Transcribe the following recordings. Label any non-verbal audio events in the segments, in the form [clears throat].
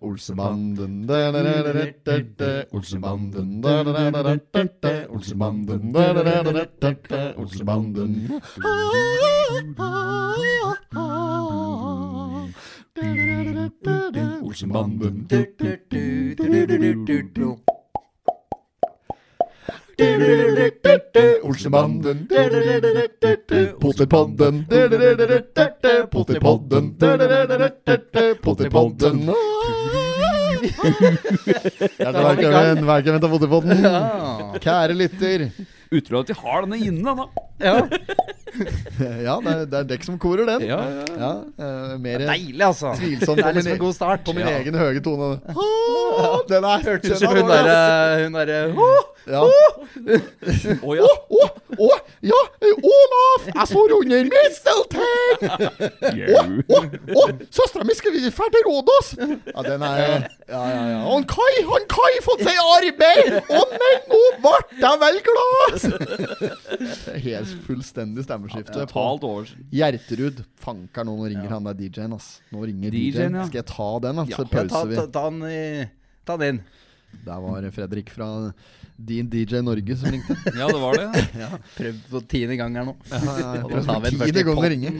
Olsenbanden Olsenbanden Olsenbanden Olsenbanden Olsebanden Potetpodden Potetpodden Potetpodden Hjertelig velkommen, velkommen til Potetpodden. Kjære lytter. Utrolig at de har denne inne, da. Ja, [laughs] Ja, det er, det er dekk som korer den. Ja, ja, Ja, eh, mer Deilig, altså. tvilsomt Det er liksom en god start. på min Ja. egen høye tone. Den er Hørtes ut den som er hun derre Hun derre «Åh!» Ja. Å ja. Å, å, ja, Olaf! Jeg står under mistelten! Å, å, å, søstera mi skal vi dra til Rådås! Ja, den er Ja, ja, ja. Han Kai, han Kai fått seg arbeid! Å nei, nå ble jeg vel glad! Helt fullstendig stemmeskifte. Ja, over. Fanker nå, nå ringer han der DJ-en, ass. Nå ringer DJ-en, DJ-en. ja. Skal jeg ta den? Så Ja, ta, pauser vi. ta, ta den i Ta den inn. Der var Fredrik fra din DJ Norge som ringte. [laughs] Ja, det var det. [laughs] Prøv på tiende gang her nå. Ja, ja, ja. [laughs] Den Tiende gang å ringe.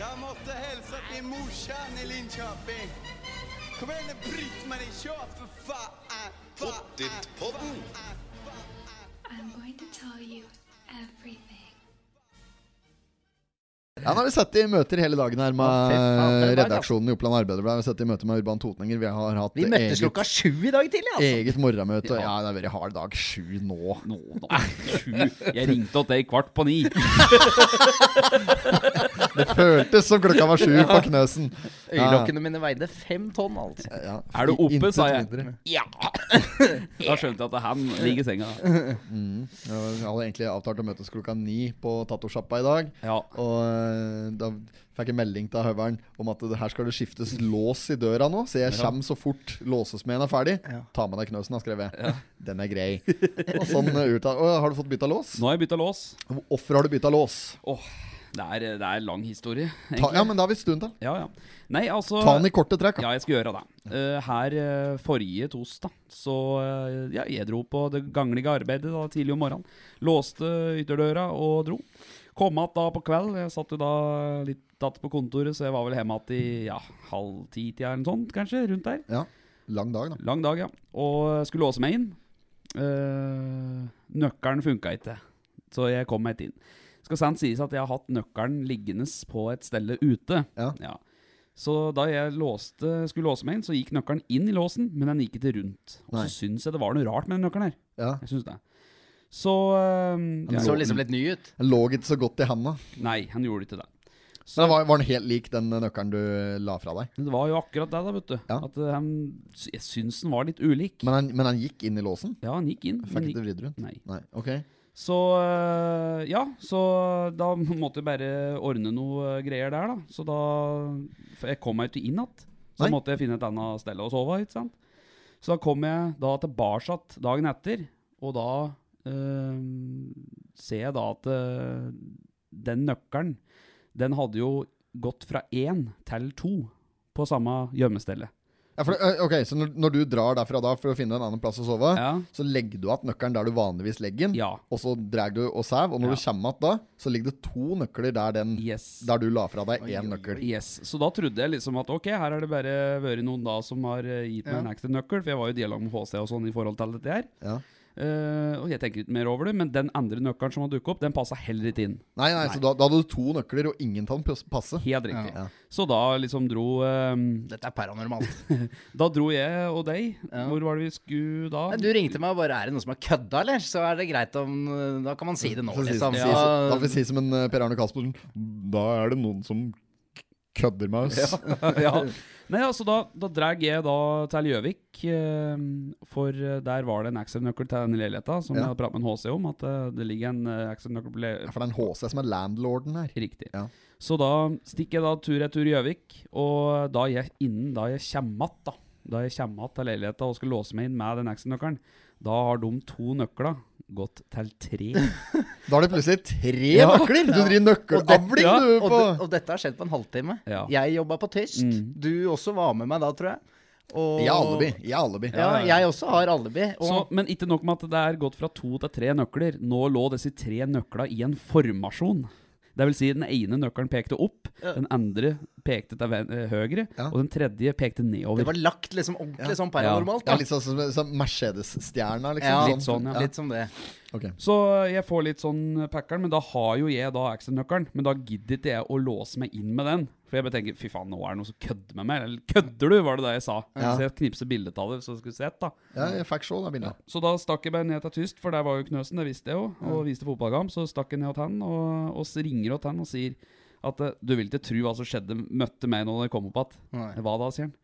Jag måste hälsa till morsan i Linköping. Kom igen nu Britt-Marie, kör for fan! Pottitpodden. I'm going to tell you everything. Ja, nå har vi sett i møter hele dagen her med faen, redaksjonen i Oppland Arbeiderblad. Vi har sett i møte med Urban Totninger. Vi har hatt Vi møttes eget, klokka sju i dag tidlig, altså. eget morgenmøte. Ja. Ja, det har vært hard dag. Sju nå. Nå, nå. Sju. Jeg ringte til deg kvart på ni. [laughs] Det føltes som klokka var sju på Knøsen. Ja. Øyelokkene mine veide fem tonn, altså. Ja, Er du oppe, sa jeg. mindre. Ja! [laughs] Da skjønte jeg at han ligger i senga. Mm. Jeg hadde egentlig avtalt å møtes klokka ni på Tatosjappa i dag. Ja. Og da fikk jeg melding til høveren om at det her skal det skiftes lås i døra nå. Så jeg kommer så fort låsesmeden er ferdig. Ta med deg knøsen, har skrevet jeg. Den er grei. Og sånn eh, ut av Har du fått bytta lås? Nå har jeg bytta lås. Hvorfor har du bytta lås? Oh, det er, det er lang historie. Ta, ja, men da har vi stund til. ja, ja. Nei, altså Ta den i korte trekk. Ja, jeg skal gjøre det. Uh, her uh, forrige torsdag, så uh, ja, jeg dro på det ganglige arbeidet da, tidlig om morgenen. Låste ytterdøra og dro. Kom att da på kveld. Jeg satt jo da litt tatt på kontoret, så jeg var vel hjemme igjen i ja, halv ti-tida eller noe sånt, kanskje. Rundt der. Ja. Lang dag, da. Lang dag, ja. Og skulle låse meg inn. Uh, nøkkelen funka ikke, så jeg kom meg ikke inn. Skal sant sies at jeg har hatt nøkkelen liggende på et stelle ute. Ja. Så da jeg låste, skulle låse meg inn, så gikk nøkkelen inn i låsen, men den gikk ikke rundt. Og så syns jeg det var noe rart med den nøkkelen her. Ja. Jeg synes det. Så Han Den ja. så liksom litt ny ut. Han lå ikke så godt i handa. Nei, han gjorde ikke det. Så var, var den helt lik den nøkkelen du la fra deg? Det var jo akkurat det, da, vet du. Ja. At eh, han, jeg syns den var litt ulik. Men han, men han gikk inn i låsen? Ja, han gikk inn. Fikk men ikke vridd rundt? Nei. Nei. Ok. Så øh, ja, så da [laughs] måtte jeg bare ordne noe øh, greier der, da. Så da For jeg kom meg ikke inn igjen. Så Nei. måtte jeg finne et annet sted å sove. ikke sant? Så da kom jeg da tilbake dagen etter, og da ser jeg da at øh, den nøkkelen, den hadde jo gått fra én til to på samme gjemmestelle. Ja, for, eh, ok, Så når, når du drar derfra da for å finne en annen plass å sove, Ja. så legger du igjen nøkkelen der du vanligvis legger den, Ja. og så drar du og sev, og når Ja. du kommer igjen da, så ligger det to nøkler der, den, Yes. der du la fra deg én nøkkel. Yes, Så da trodde jeg liksom at ok, her har det bare vært noen da som har eh, gitt meg Ja. en ekstra nøkkel, for jeg var jo i dialog med HC og sånn i forhold til dette her. Eh, og jeg tenker ikke mer over det, men den andre nøkkelen som har dukket opp, den passa heller ikke inn. Nei, nei, så da, da hadde du to nøkler, og ingen av dem pass- passe. Helt riktig. Ja. Så da liksom dro um, Dette er paranormalt. [laughs] Da dro jeg og deg. Ja. Hvor var det vi skulle da? Du ringte meg og bare Er det noen som har kødda, eller? Så er det greit om Da kan man si det nå, liksom. Ja. Da får vi si som en eh, Per Arne Caspersen Da er det noen som kødder med oss. [laughs] ja. Nei, altså da, da drar jeg da til Gjøvik, eh, for eh, der var det en ekstranøkkel til den leiligheta, som Ja. jeg hadde pratet med en HC om, at eh, det ligger en uh, ekstranøkkel på le Ja, for det er en HC som er landlorden her. Riktig. Ja. Så da stikker jeg da tur-retur Gjøvik, og da jeg innen da jeg kommer att, da da jeg kommer att til leiligheta og skal låse meg inn med den ekstranøkkelen, Da har de to nøkler gått til tre. [laughs] Da er det plutselig tre Ja. nøkler! Du driver nøkkelavling, Ja, du, Og, det, og dette har skjedd på en halvtime. Ja. Jeg jobba på tyst. Mm. Du også var med meg da, tror jeg. Og, I alibi. I alibi. Ja, jeg også har alibi. Og Så, men ikke nok med at det er gått fra to til tre nøkler. Nå lå disse tre nøkla i en formasjon. Det vil si, den ene nøkkelen pekte opp, den andre pekte til eh, høyre, Ja. og den tredje pekte nedover. det var lagt liksom ordentlig sånn paranormalt. Ja, da. litt sånn som som Mercedes-stjerna, liksom. Ja, litt sånn, ja. Litt som det. Okay. Så jeg får litt sånn packeren, men da har jo jeg da actionnøkkelen. Men da gidder ikke jeg å låse meg inn med den. For jeg bare tenker fy faen, nå er det noen som kødder med meg. Eller kødder du, var det det jeg sa. Ja. Så jeg knipser bildet av det, så skulle du sett, da. Ja, jeg fikk se det bildet. Så da stakk jeg meg ned til Tyst, for der var jo Knøsen, det visste jeg jo, og viste fotballkamp. Så stakk jeg ned til han, og, og ringer til han og sier at eh, du vil ikke tro hva som skjedde, møtte meg når jeg kom opp igjen. Hva da, sier han.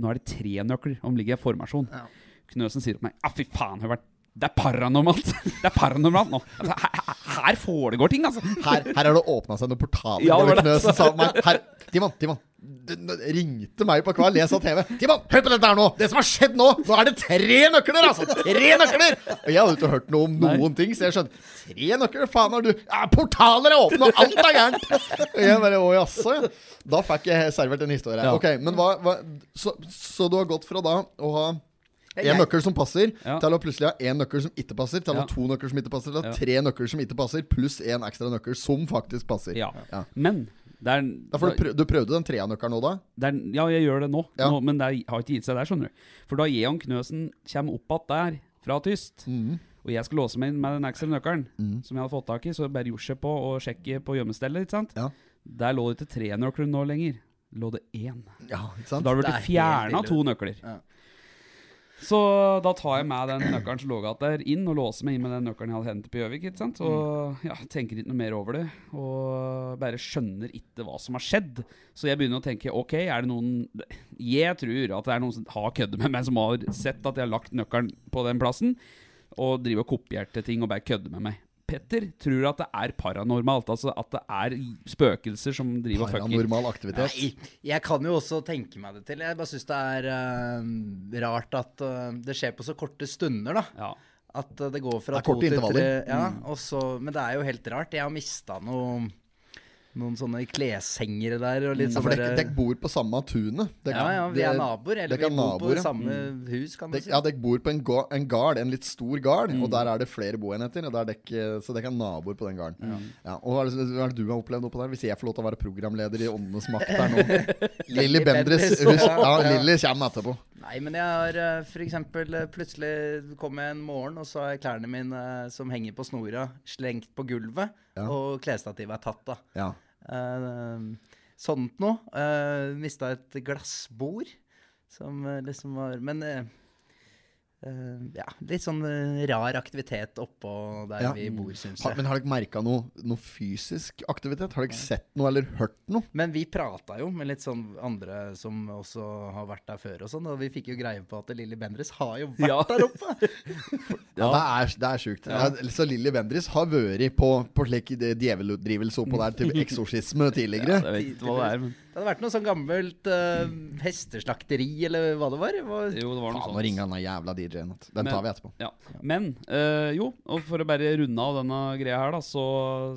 Nå er det tre nøkler, om ligger i formasjon. Ja. Knøsen sier til meg Ja, fy faen, Høveren. Det er paranormalt! Det er paranormalt nå. Altså, her, her foregår ting, altså. Her, her har det åpna seg noen portaler. Ja, det det. Sa meg her, Timon, Timon. Du, ringte meg på kveld, jeg sa TV. Timon, hør på dette her nå! Det som har skjedd nå! Nå er det tre nøkler, altså! Tre nøkler! Og jeg hadde ikke hørt noe om noen ting, så jeg skjønte Tre nøkler? Faen har du ja, Portaler er åpne, og alt er gærent! Og jeg bare Å jaså. Da fikk jeg servert en historie. Ja. Ok, men hva, hva så, så du har gått fra da å ha En nøkkel som passer, Ja. til å plutselig ha én nøkkel som ikke passer, til å Ja. ha to nøkler som ikke passer, til å ha tre nøkler som ikke passer, pluss én ekstra nøkkel som faktisk passer. Ja. Ja. Men det er, Da du, prøv, du prøvde den trea-nøkkelen nå, da? det er, Ja, jeg gjør det nå, Ja. nå men det har ikke gitt seg der, skjønner du. For da jeg og Knøsen kommer opp igjen der, fra Tyst, mm. og jeg skal låse meg inn med den ekstra nøkkelen, som jeg hadde fått tak i, så bare gjorde seg på og sjekke på gjemmestellet, ikke sant? Ja. Der lå det ikke tre nøkler nå lenger. Lå det én. Ja, ikke Så sant? da har det blitt er fjerna to nøkler. Ja. Så da tar jeg med den nøkkelen som lå igjen der, inn og låser meg inn med den nøkkelen jeg hadde hentet på Gjøvik. ikke sant? Og ja, tenker ikke noe mer over det. Og bare skjønner ikke hva som har skjedd. Så jeg begynner å tenke ok, er det noen Jeg tror at det er noen som har køddet med meg, som har sett at jeg har lagt nøkkelen på den plassen, og driver og kopierte ting og bare kødder med meg. Petter tror at det er paranormalt. Altså at det er spøkelser som driver og fucker. Paranormal aktivitet. Nei, jeg kan jo også tenke meg det til. Jeg bare syns det er uh, rart at uh, det skjer på så korte stunder, da. Ja. At uh, det går fra Det er to til tre. intervaller. Ja, og så, men det er jo helt rart. Jeg har mista noe noen sånne kleshengere der. Og litt Ja, sånn for dere dere bor på samme tunet. Ja, ja, vi er naboer. Eller vi bor på samme hus, kan du si. ja, dere bor på en, ga- en gard, en litt stor gard, Mm. og der er det flere boenheter. Og der er så dere er naboer på den garden. Ja. og hva er, det, hva er det du har opplevd oppå der? Hvis jeg får lov til å være programleder i Åndenes makt her nå [laughs] Lilly Bendriss. Ja. Lilly kommer etterpå. Nei, men jeg har f.eks. for eksempel eh, Plutselig kom jeg en morgen, og så har klærne mine eh, som henger på snora, slengt på gulvet, og klesstativet er tatt, da. Ja. Eh, sånt noe. Uh, Mista et glassbord som eh, liksom var Men eh, eh, ja, litt sånn eh, rar aktivitet oppå der Ja. vi bor, syns jeg. men har dere merka noe, noe fysisk aktivitet? Har dere sett noe eller hørt noe? Men vi prata jo med litt sånn andre som også har vært der før og sånn, og vi fikk jo greie på at Lilly Bendriss har jo vært Ja. der oppe! [laughs] Ja. Det er, det er sjukt. Ja. så Lilly Bendriss har vært på, på slik djevelutdrivelse oppå der til [laughs] eksorsisme tidligere. Ja, Jeg vet ikke hva det er, men Det hadde vært noe sånn gammelt uh, hesteslakteri, eller hva det var. Det var jo, det var noe Faen, nå ringer han der jævla DJ-en. Den Men- tar vi etterpå. Ja. Men uh, jo, og for å bare runde av denne greia her, da, så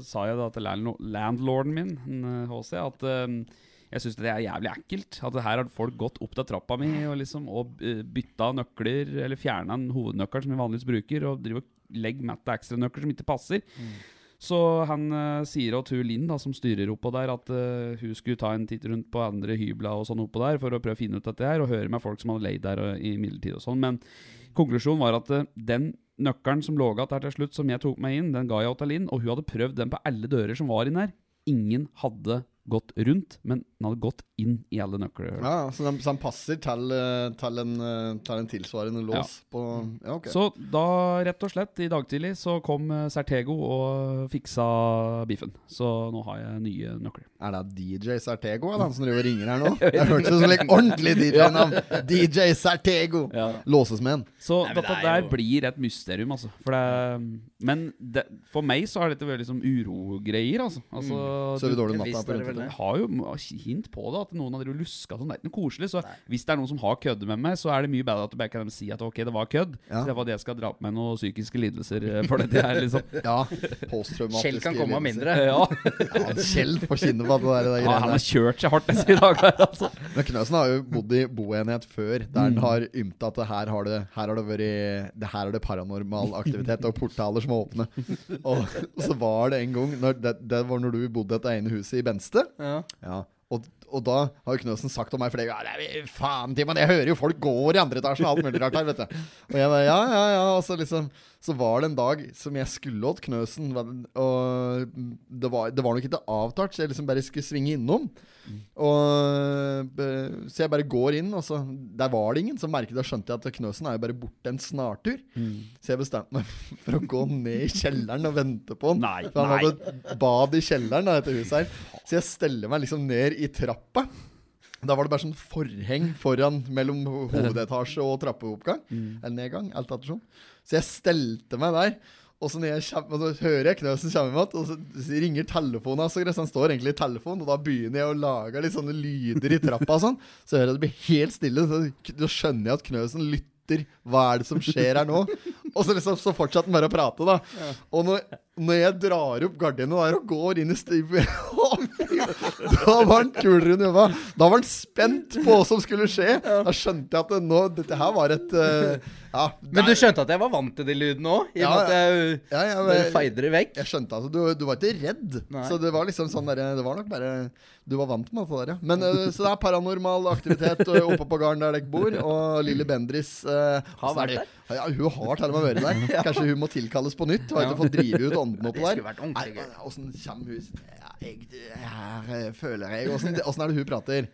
sa jeg da til landlorden min, eh, HC, at uh, jeg syns det er jævlig ekkelt. At her har folk gått opp til trappa mi og liksom og eh, bytta nøkler, eller fjerna en hovednøkkel som vi vanligvis bruker, og driver og legger med til ekstranøkler som ikke passer. Så han uh, sier at hun Linn, da, som styrer oppå der, at uh, hun skulle ta en titt rundt på andre hybler og sånn oppå der for å prøve å finne ut dette her, og høre med folk som hadde leid der og, i midlertid og sånn. Men konklusjonen var at uh, den nøkkelen som lå igjen der til slutt, som jeg tok meg inn, den ga jeg til Linn, og hun hadde prøvd den på alle dører som var inn her. Ingen hadde gått rundt, men den hadde gått inn i alle nøkler. Ja, så den, så den passer til, eh, til, en, eh, til en tilsvarende lås på Ja, ok. Så da, rett og slett, i dag tidlig så kom eh, Sertego og fiksa biffen. Så nå har jeg nye nøkler. Er det DJ Sartego, eller han som driver og ringer her nå? [laughs] Det hørtes ut som et ordentlig DJ-navn. DJ Sartego. Låsesmenn. Så Nei, dette det er der jo- blir et mysterium, altså. For det, men det, for meg så har dette vært liksom urogreier, altså. altså Sover du- dårlig om natta dere jeg har jo hint på det, at noen har dere luska sånn. Det er ikke noe koselig. Så hvis det er noen som har køddet med meg, så er det mye bedre at du bare kan si at ok, det var kødd. Ja. Så det var det jeg skal dra på meg noen psykiske lidelser eh, for dette her, liksom. [laughs] Ja, posttraumatiske Kjell kan komme av mindre. Ja. Ja, Kjell får kjenne på det der, det ja, han har kjørt seg hardt disse dagene, altså. Men Knøsen har jo bodd i boenhet før, der han har ymta at det her har det, her har det vært Det her er det paranormal aktivitet og portaler som er åpne. Og så var det en gang når, det, det var når du bodde i et ene huset i Benste. Ja. Ja, og, og da har jo Knøsen sagt om meg flere ganger «Nei, Faen, Timon, jeg hører jo folk går i andre etasjen og alt mulig rart her, vet du. Og jeg bare ja, ja, ja. Og så liksom Så var det en dag som jeg skulle åt Knøsen, og det var, det var nok ikke avtalt, så jeg liksom bare skulle svinge innom. Og eh, Så jeg bare går inn, og så Der var det ingen. Så merket jeg skjønte jeg at Knøsen er jo bare borte en snartur. Så jeg bestemte meg [laughs] for å gå ned i kjelleren og vente på han. Nei, for han nei. hadde bad i kjelleren da, etter huset her. Så jeg steller meg liksom ned i trappa. Da var det bare sånn forheng foran mellom hovedetasje og trappeoppgang. Eller nedgang, alt ettersom. Så jeg stelte meg der. Og så, kjem, og så hører jeg Knøsen komme med, og så ringer telefonen hans. og greit, så Han står egentlig i telefonen, og da begynner jeg å lage litt sånne lyder i trappa. og sånn Så hører jeg det blir helt stille. Så da skjønner jeg at Knøsen lytter. Hva er det som skjer her nå? [laughs] Og så, liksom, så fortsetter han bare å prate, da. Og når, når jeg drar opp gardinene der og går inn i stivet [laughs] [laughs] Da var han kulere enn jobba. Da var han spent på hva som skulle skje. Da skjønte jeg at det, nå, dette her var et uh, Ja. Men du skjønte at jeg var vant til de lydene òg? I og Ja, med at jeg ja, ja, men- feide det vekk? Jeg skjønte at du, du var ikke redd. Nei. Så det var liksom sånn der, Det var nok bare Du var vant med det der, ja. Men uh, Så det er paranormal aktivitet eh, oppe på gården der dere bor. Og Lilly Bendris uh, Har vært der. Ja, hun har til og med vært der. [laughs] Kanskje hun må tilkalles på nytt. Har ikke fått drive ut ånden oppå Det der. skulle vært ordentlig gøy. Åssen kommer hun jeg, Her eh, føler jeg Åssen er det hun prater?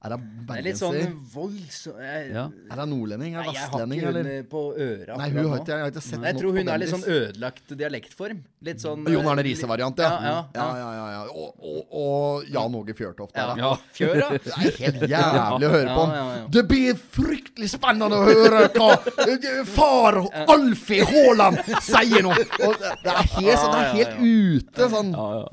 Er hun Det er litt sånn bergenser? voldsom jeg, Ja. Er hun nordlending? Er Nei, hun jeg har ikke hun på øra. Nei, hun har ikke, jeg har ikke sett Jeg tror hun er litt sånn ødelagt dialektform. Litt sånn Jon Arne Riise-variant, ja. Ja, ja, ja, ja, ja, ja. Og, og, og Jan Åge Fjørtoft. ja. ja. Fjøra? Det er helt jævlig å høre på. Ja, ja, ja. Det blir fryktelig spennende å høre hva eh, far Alfie Haaland sier nå! Og det er helt, sånn, det er helt ute sånn Ja, ja.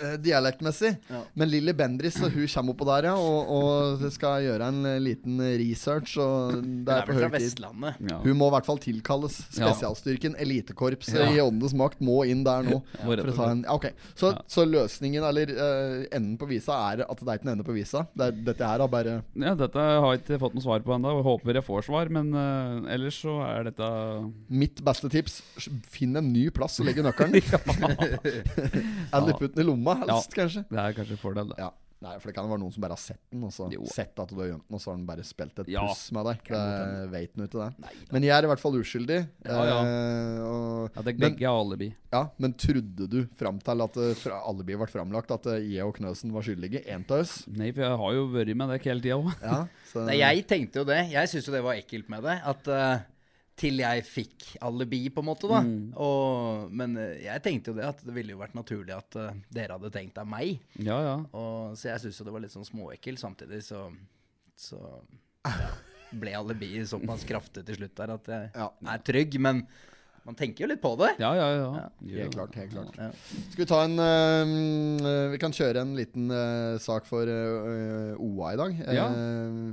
Eh, dialektmessig. Ja. Men Lilly Bendriss hun kommer oppå der, ja, og, og skal gjøre en eh, liten research. Og det er er vel fra. Vestlandet. Ja. Hun må i hvert fall tilkalles. Spesialstyrken, elitekorpset i Åndenes makt, må inn der nå. For å ta en, okay. så, Ja. så løsningen, eller uh, enden på visa, er at det er ikke en ende på visa. Det er, dette her har bare Ja, dette har jeg ikke fått noe svar på ennå, håper jeg får svar. Men uh, ellers så er dette Mitt beste tips finn en ny plass å legge nøkkelen. Eller putt den i lomma, helst, kanskje. Det er kanskje fordel, det. Ja. Nei, for det kan jo være noen som bare har sett den, og så Jo. sett at du har gjemt den, og så har den bare spilt et Ja, puss med deg. Det vet den ut ikke det. Men jeg er i hvert fall uskyldig. Ja, ja. eh, og, Ja, det er begge har alibi. ja, men trodde du fram til at uh, fra alibiet ble framlagt, at eh, jeg og Knøsen var skyldige? En av oss? Nei, for jeg har jo vært med deg hele tida òg. Ja, så, Nei, jeg tenkte jo det. Jeg syns jo det var ekkelt med det. At eh, til jeg fikk alibi, på en måte, da. Mm. Og, men eh, jeg tenkte jo det at det ville jo vært naturlig at uh, dere hadde tenkt av meg. Ja, ja. Og, så jeg syntes jo det var litt sånn småekkelt. Samtidig så, så [laughs] ja, ble alibiet såpass kraftig til slutt der at jeg er trygg. Men man tenker jo litt på det. Ja, ja, ja. Helt klart. helt klart Ja. Skal vi ta en uh, Vi kan kjøre en liten uh, sak for uh, OA i dag. eh, Ja.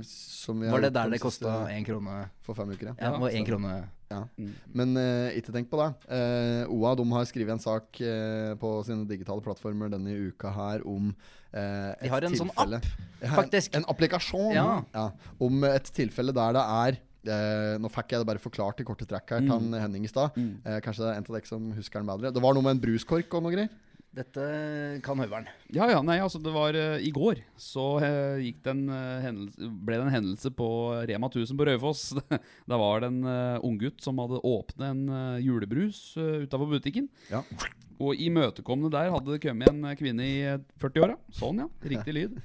som vi Var det der det kosta én krone? For fem uker, Ja, ja, det var en krone. Ja. Mm. Men eh, ikke tenk på det. Eh, OA de har skrevet en sak eh, på sine digitale plattformer denne uka her om et et De har en sånn app, Ja, faktisk. En, en applikasjon Ja. om et tilfelle der det er eh, nå fikk jeg det bare forklart i korte trekk her til mm. Henning i stad. Mm. Eh, kanskje det er en av dere som husker den bedre. Det var noe med en bruskork og noe greier. Dette kan høveren. Ja, ja, nei, altså det var uh, I går så uh, gikk det en, uh, hendelse, ble det en hendelse på Rema 1000 på Raufoss. [laughs] da var det en uh, unggutt som hadde åpnet en uh, julebrus uh, utafor butikken. Ja. Og imøtekommende der hadde det kommet en eh, kvinne i eh, 40-åra. Sånn, ja. Riktig lyd.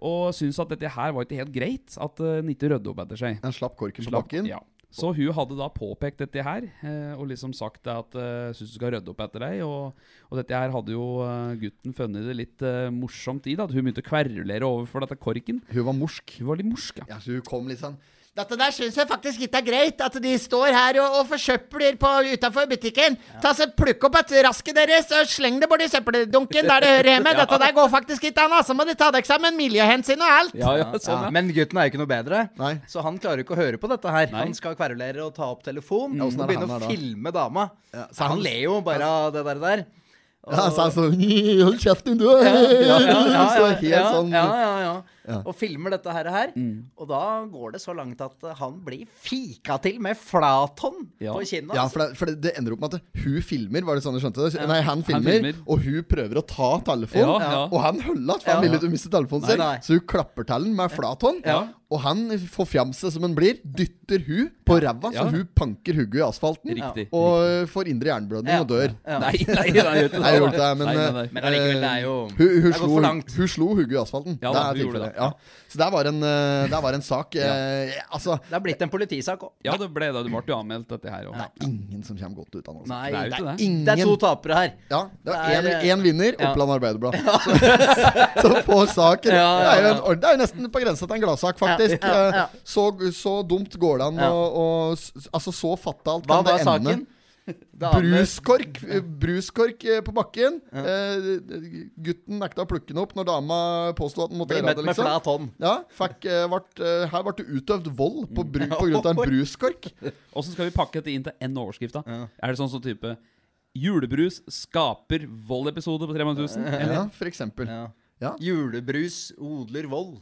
Og syntes at dette her var ikke helt greit. At uh, den ikke rydde opp etter seg. Han slapp korken på bakken. Ja. Så hun hadde da påpekt dette her, eh, og liksom sagt at uh, syns du skal rydde opp etter deg. Og, og dette her hadde jo eh, gutten funnet det litt eh, morsomt i. da at Hun begynte å kverulere overfor dette korken. Hun var morsk. Hun var litt morsk, ja. Ja, så hun kom litt sånn Dette der syns jeg faktisk ikke er greit. At de står her og, og forsøpler på utafor butikken. Ta så Plukk opp et rasket deres og sleng det borti søppeldunken der det hører hjemme. [laughs] Dette der går faktisk ikke an. Så må de ta dere sammen miljøhensyn og alt. Ja, ja, sånn, ja. Men gutten er jo ikke noe bedre, Nei. så han klarer ikke å høre på dette her. Nei. Han skal kverulere og ta opp telefon mm. og begynne å da? filme dama. Ja, så han han- ler jo bare av det der. der. Og- Ja, så han sånn Hold kjeften, du! ja, ja, ja, Så ja, ja, sånn ja, ja, ja. Ja. Og filmer dette her, her. Og da går det så langt at eh, han blir fika til med flathånd Ja. på kinnet. Ja, for, det, for det, det ender opp med at hun filmer, var det sånn du skjønte det? Nei, han filmer, filmer. og hun prøver å ta telefonen. Ja, ja. Og han holder at for han vil ikke miste telefonen sin. Så hun klapper til den med flathånd. Ja. Og han, forfjamset som han blir, dytter hun på ræva, Ja. så hun panker hugget i asfalten. Riktig. Og får indre hjerneblødning Ja. og dør. Ja. Nei, nei, nei, Nei, Nei, nei, nei. Men allikevel, det er jo Hun, hun, Det er gått slo, for langt. hun slo hugget i asfalten. Ja, det da, er hun gjorde tilfellet. det, Ja. Så det var en, der var en sak eh, Altså, Det er blitt en politisak òg. Ja, det ble det. Du ble jo anmeldt, dette her òg. det er ingen som kommer godt ut av det. altså. Nei, Det er det er. Ingen det er to tapere her. Ja, det var er, én vinner, ja. Oppland Arbeiderblad. [laughs] Så, så får saken Ja, ja, Det, er jo en, det er jo nesten på grensa til en gladsak, faktisk. Ja, ja, ja. Eh, Så, så dumt går det an å Altså, så fatalt Hva kan det var ende. saken? [laughs] Bruskork Bruskork eh, på bakken. Eh, gutten nekta å plukke den opp når dama påsto at den måtte gjøre det. med liksom flat hånd. Ja, fikk, eh, vart, eh, Her ble det utøvd vold på, bru, [laughs] på grunn av en bruskork. [laughs] Åssen skal vi pakke dette inn til en overskrift, da? Er det sånn som type Julebrus skaper voldepisode på 300 000? Eller? Ja, for eksempel. Ja. Ja. Julebrus odler vold.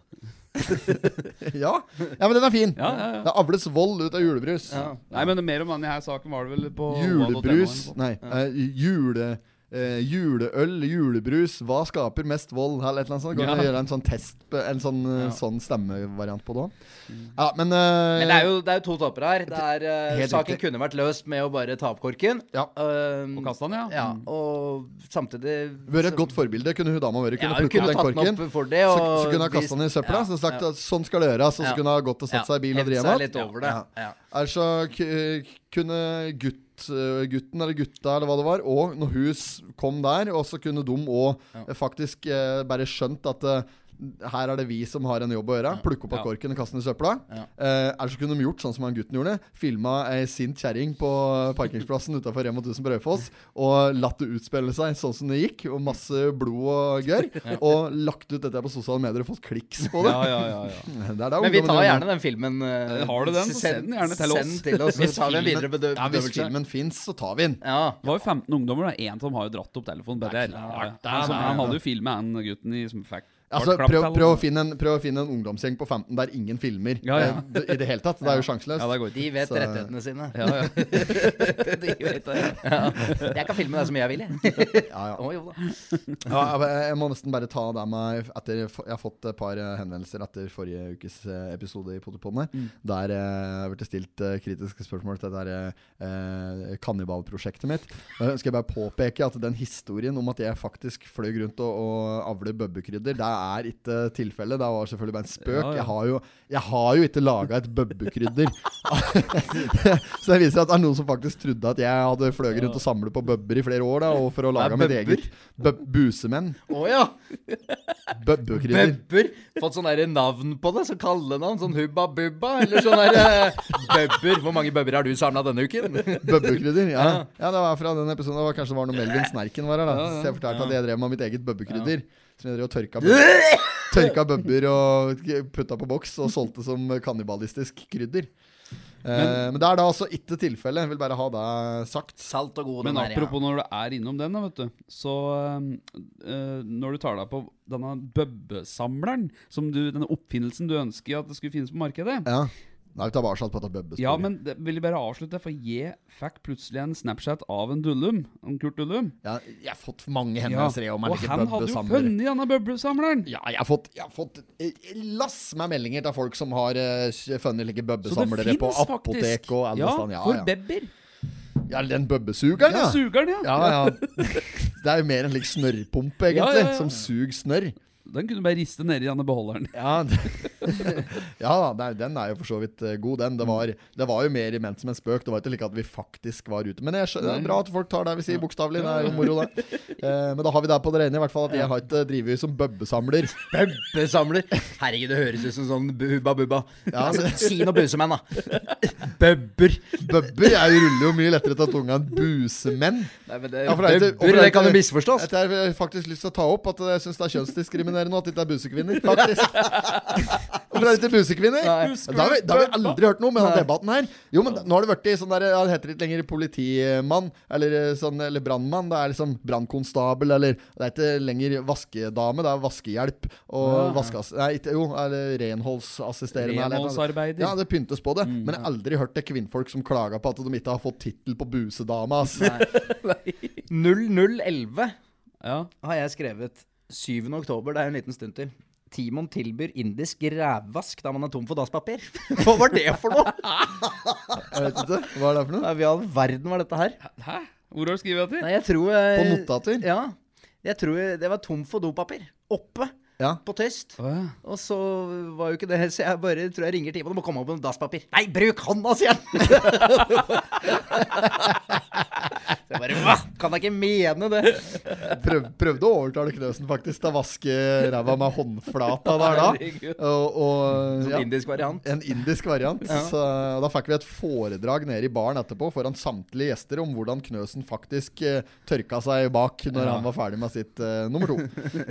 Ja, ja men den er fin. Ja, ja, ja. Det avles vold ut av julebrus. Nei, men mer om denne her saken var det vel på Julebrus. Nei, eh, jule... eh, juleøl, julebrus, hva skaper mest vold? Eller et eller annet sånt. Kan Ja. gjøre en sånn test En sånn, eh, Ja. sånn stemmevariant på det òg? Ja, men, eh, Men det er jo, det er jo to tapere her. Det er, eh, saken riktig. kunne vært løst med å bare ta opp korken. Ja. Uh, Og kaste den, ja. ja. Mm. Og samtidig Vært et godt forbilde, kunne hun dama vært. Kunne ja, plukket kunne opp den korken. opp for det. Så, Og så kunne hun kasta den i søpla. Ja, Så sagt ja. at sånn skal det gjøres. Og så Ja. kunne hun gått og satt seg i bil og. Ja. Ellers så kunne gutt, eh, gutten eller gutta eller hva det var, og når hun kom der, og så kunne de òg faktisk eh, bare skjønt at eh, her er det vi som har en jobb å gjøre. Plukke opp av Ja. korken og kaste den i søpla. Ja. Eh, ellers så kunne de gjort sånn som han gutten gjorde. Filma ei sint kjerring på parkeringsplassen utafor Rema 1000 på Raufoss. Og latt det utspille seg sånn som det gikk, og masse blod og gørr. [laughs] Og lagt ut dette på sosiale medier og fått kliks på det. Ja, ja, ja, ja. [laughs] Det det Men vi tar gjerne den filmen. Uh, Har du den, så send den gjerne til oss. Send til oss, [laughs] så tar vi en filmen- videre bedøvelse. Ja, hvis filmen fins, så tar vi den. Ja. Det var jo 15 ungdommer, da. Én som har jo dratt opp telefonen. Ja, ja. Han, hadde jo filmet han gutten i som fikk Altså, prøv, prøv, å finne en, prøv å finne en ungdomsgjeng på 15 der ingen filmer Ja, ja. eh, i det hele tatt. Det er jo [laughs] sjanseløst. Ja, De vet Så- rettighetene sine. Ja, ja. [laughs] De vet det. Ja. Jeg kan filme deg så mye jeg vil, jeg. [laughs] Ja, ja. Å. Ja, jeg- jeg må nesten bare ta det med etter, Jeg har fått et par eh, henvendelser etter forrige ukes eh, episode i Potipodene. Mm. Der jeg ble det stilt kritiske spørsmål til det der eh, kannibalprosjektet mitt. skal jeg skal bare påpeke at den historien om at jeg faktisk fløy rundt og, og avler bøbbekrydder, det er ikke tilfellet. Det var selvfølgelig bare en spøk. Ja, ja. Jeg, har jo, jeg har jo ikke laga et bøbbekrydder. [laughs] Så det viser at det er noen som faktisk trodde at jeg hadde fløyet rundt og samlet på bøbber i flere år. da Og for å lage mitt eget busemenn. Å ja. Bøbbekrydder. Bøbber. Fått sånn navn på det, så kallenavn. Sånn Hubba Bubba, eller sånn der eh, Bøbber. Hvor mange bøbber har du samla denne uken? [laughs] Bøbbekrydder, ja. ja. Det var fra den episoden. Det var kanskje det var når Melvin Snerken var her. da Så jeg fortalte at jeg drev med mitt eget bøbbekrydder. Som drev og tørka, bøbber, [laughs] tørka bøbber og putta på boks og solgte som kannibalistisk krydder. Eh, men det er da altså ikke tilfellet. Vil bare ha det sagt. Salt og god Men der, apropos når du er innom den, da, vet du. Så eh, når du tar deg på denne bøbbesamleren, som du, denne oppfinnelsen du ønsker at det skulle finnes på markedet Ja. Er vi tilbake på dette bøbbesporet. Ja, men det vil jeg bare avslutte, for jeg fikk plutselig en Snapchat av en Dullum. En Kurt Dullum. ja, jeg har fått mange henvendelser ja. om og han hadde jo funnet denne bøbbesamleren! Ja, jeg har fått, jeg har fått eh, lass med meldinger til folk som har uh, funnet like bøbbesamlere på apotek faktisk. og alle ja, steder. Ja, for ja. bebber. ja, den bøbbesugeren, Ja, ja. sugeren, ja. Ja, ja. [laughs] Det er jo mer en slik snørrpumpe, egentlig, som suger snørr. Den kunne du bare riste nedi denne beholderen. [laughs] Ja, [laughs] Ja nei, den er jo for så vidt eh, god, den. Det var, det var jo mer ment som en spøk. Det var ikke like at vi faktisk var ute. Men det er bra at folk tar det vi sier bokstavelig. Det er jo moro, det. [laughs] Eh, men da har vi det på det rene, i hvert fall at jeg har ikke drevet som bøbbesamler. Bøbbesamler. Herregud, det høres ut som sånn Hubba Bubba. Ja, altså, si noe busemenn, da. Bøbber. Bøbber jeg ruller jo mye lettere til tunga enn busemenn. Nei, men det, Ja, for det er bøbber, det er det kan jo misforstås. Jeg har faktisk lyst til å ta opp, at jeg syns det er kjønnsdiskriminerende at det ikke er busekvinner. Faktisk. [laughs] Hvorfor er det ikke busekvinner? Da har, vi, da har vi aldri hørt noe med denne debatten her. Jo, men nå har det i sånn der ja, Det heter ikke lenger politimann eller, eh, sånn, eller brannmann. Det er liksom brannkonstabel eller Det er ikke lenger vaskedame, det er vaskehjelp og Ja. vaskeass... Nei, ikke, jo, eller renholdsassisterende. Renholdsarbeider. Ja, det pyntes på det. Men jeg har aldri hørt det kvinnfolk som klager på at de ikke har fått tittel på busedame. Altså. [laughs] 0011 Ja. har jeg skrevet 7. oktober, det er en liten stund til. Timon tilbyr indisk rævvask da man er tom for dasspapir. [laughs] Hva var det for noe? [laughs] Jeg vet ikke. Hva er det for noe? Hva i all verden var dette her? Hæ? Hvor har du skrevet det til? Nei, jeg tror jeg, På notater? Ja. Jeg tror det var tom for dopapir. Oppe Ja. på Tøst. Oh, ja. Og så var jo ikke det, så jeg bare tror jeg ringer Timon og må komme opp med dasspapir. Nei, bruk hånda, sier han! [laughs] så jeg bare Hva? Kan da ikke mene det? Prøv, prøvde å overtale Knøsen faktisk til å vaske ræva med håndflata der da. Og, og ja, en indisk variant. en indisk variant. Så, og da fikk vi et foredrag nede i baren etterpå foran samtlige gjester om hvordan Knøsen faktisk uh, tørka seg bak når Ja. han var ferdig med sitt uh, nummer to.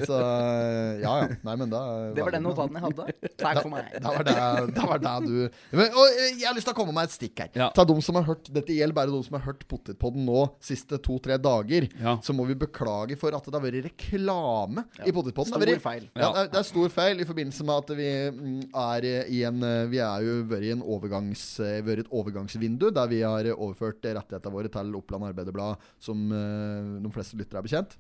Så eh, ja ja. Nei, men da Det var den notaten jeg hadde. Takk for meg. Da var det, da var det du men, og, Jeg har lyst til å komme med et stikk her. Ja. Til de som har hørt Dette gjelder bare de som har hørt Potetpodden nå siste to-tre dager. Ja. Så må vi beklage for at det har vært reklame i Potetpotten. Stor Det feil. Ja, det er, det er stor feil i forbindelse med at vi mm, er i en eh, Vi er jo vært i en overgangs, eh, vært et overgangsvindu der vi har overført rettighetene våre til Oppland Arbeiderblad, som eh, de fleste lyttere er bekjent.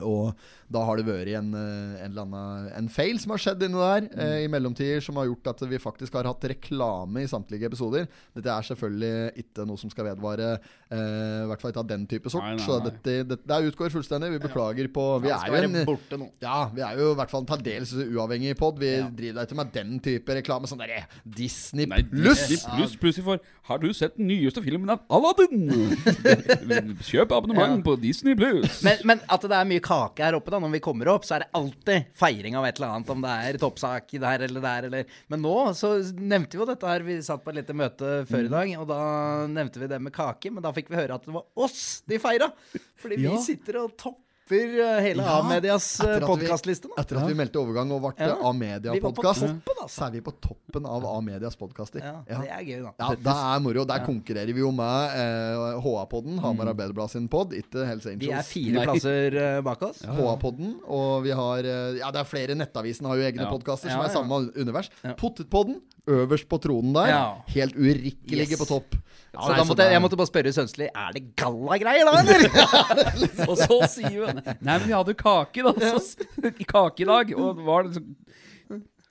Og da har det vært en, eh, en eller annen En feil som har skjedd inni der eh, i mellomtider, som har gjort at vi faktisk har hatt reklame i samtlige episoder. Dette er selvfølgelig ikke noe som skal vedvare, eh, i hvert fall ikke av den type sort. Nei, nei, Så dette, dette det utgår fullstendig. Vi beklager på Vi er jo en borte nå. ja, vi er jo i hvert fall en taldels uavhengig pod. Vi driver da ikke med den type reklame. Sånn derre Disney Nei, pluss! Plus, plutselig for Har du sett den nyeste filmen av Aladdin? [laughs] Kjøp abonnement på Disney pluss. Men, men at det er mye kake her oppe da når vi kommer opp, så er det alltid feiring av et eller annet. Om det er toppsak der eller der eller Men nå så nevnte vi jo dette her. Vi satt på et lite møte før i dag, og da nevnte vi det med kake. Men da fikk vi høre at det var oss de feira. Fordi Ja. vi sitter og topper eh, hele Ja, A-medias podkastliste. Etter at vi meldte overgang og ble Ja. A-media-podkast, altså. så er vi på toppen av A-medias podkaster. Ja, Ja. det er gøy, da. Ja, det er moro. Der konkurrerer vi jo med eh, HA-podden, Hamar Arbeiderblad sin pod, ikke Helse Angels. Vi er fire plasser uh, bak oss. [laughs] HA-podden, og vi har eh, Ja, det er flere. Nettavisen har jo egne podkaster som er samme univers. Ja. Øverst på tronen der. Ja. Helt urikkelige Yes. på topp. Så Nei, da måtte jeg, jeg måtte bare spørre Sønsli Er det gallagreier da, [laughs] eller? Og så sier hun Nei, men vi hadde kake, da. Så, kake [laughs] i dag. Og var det liksom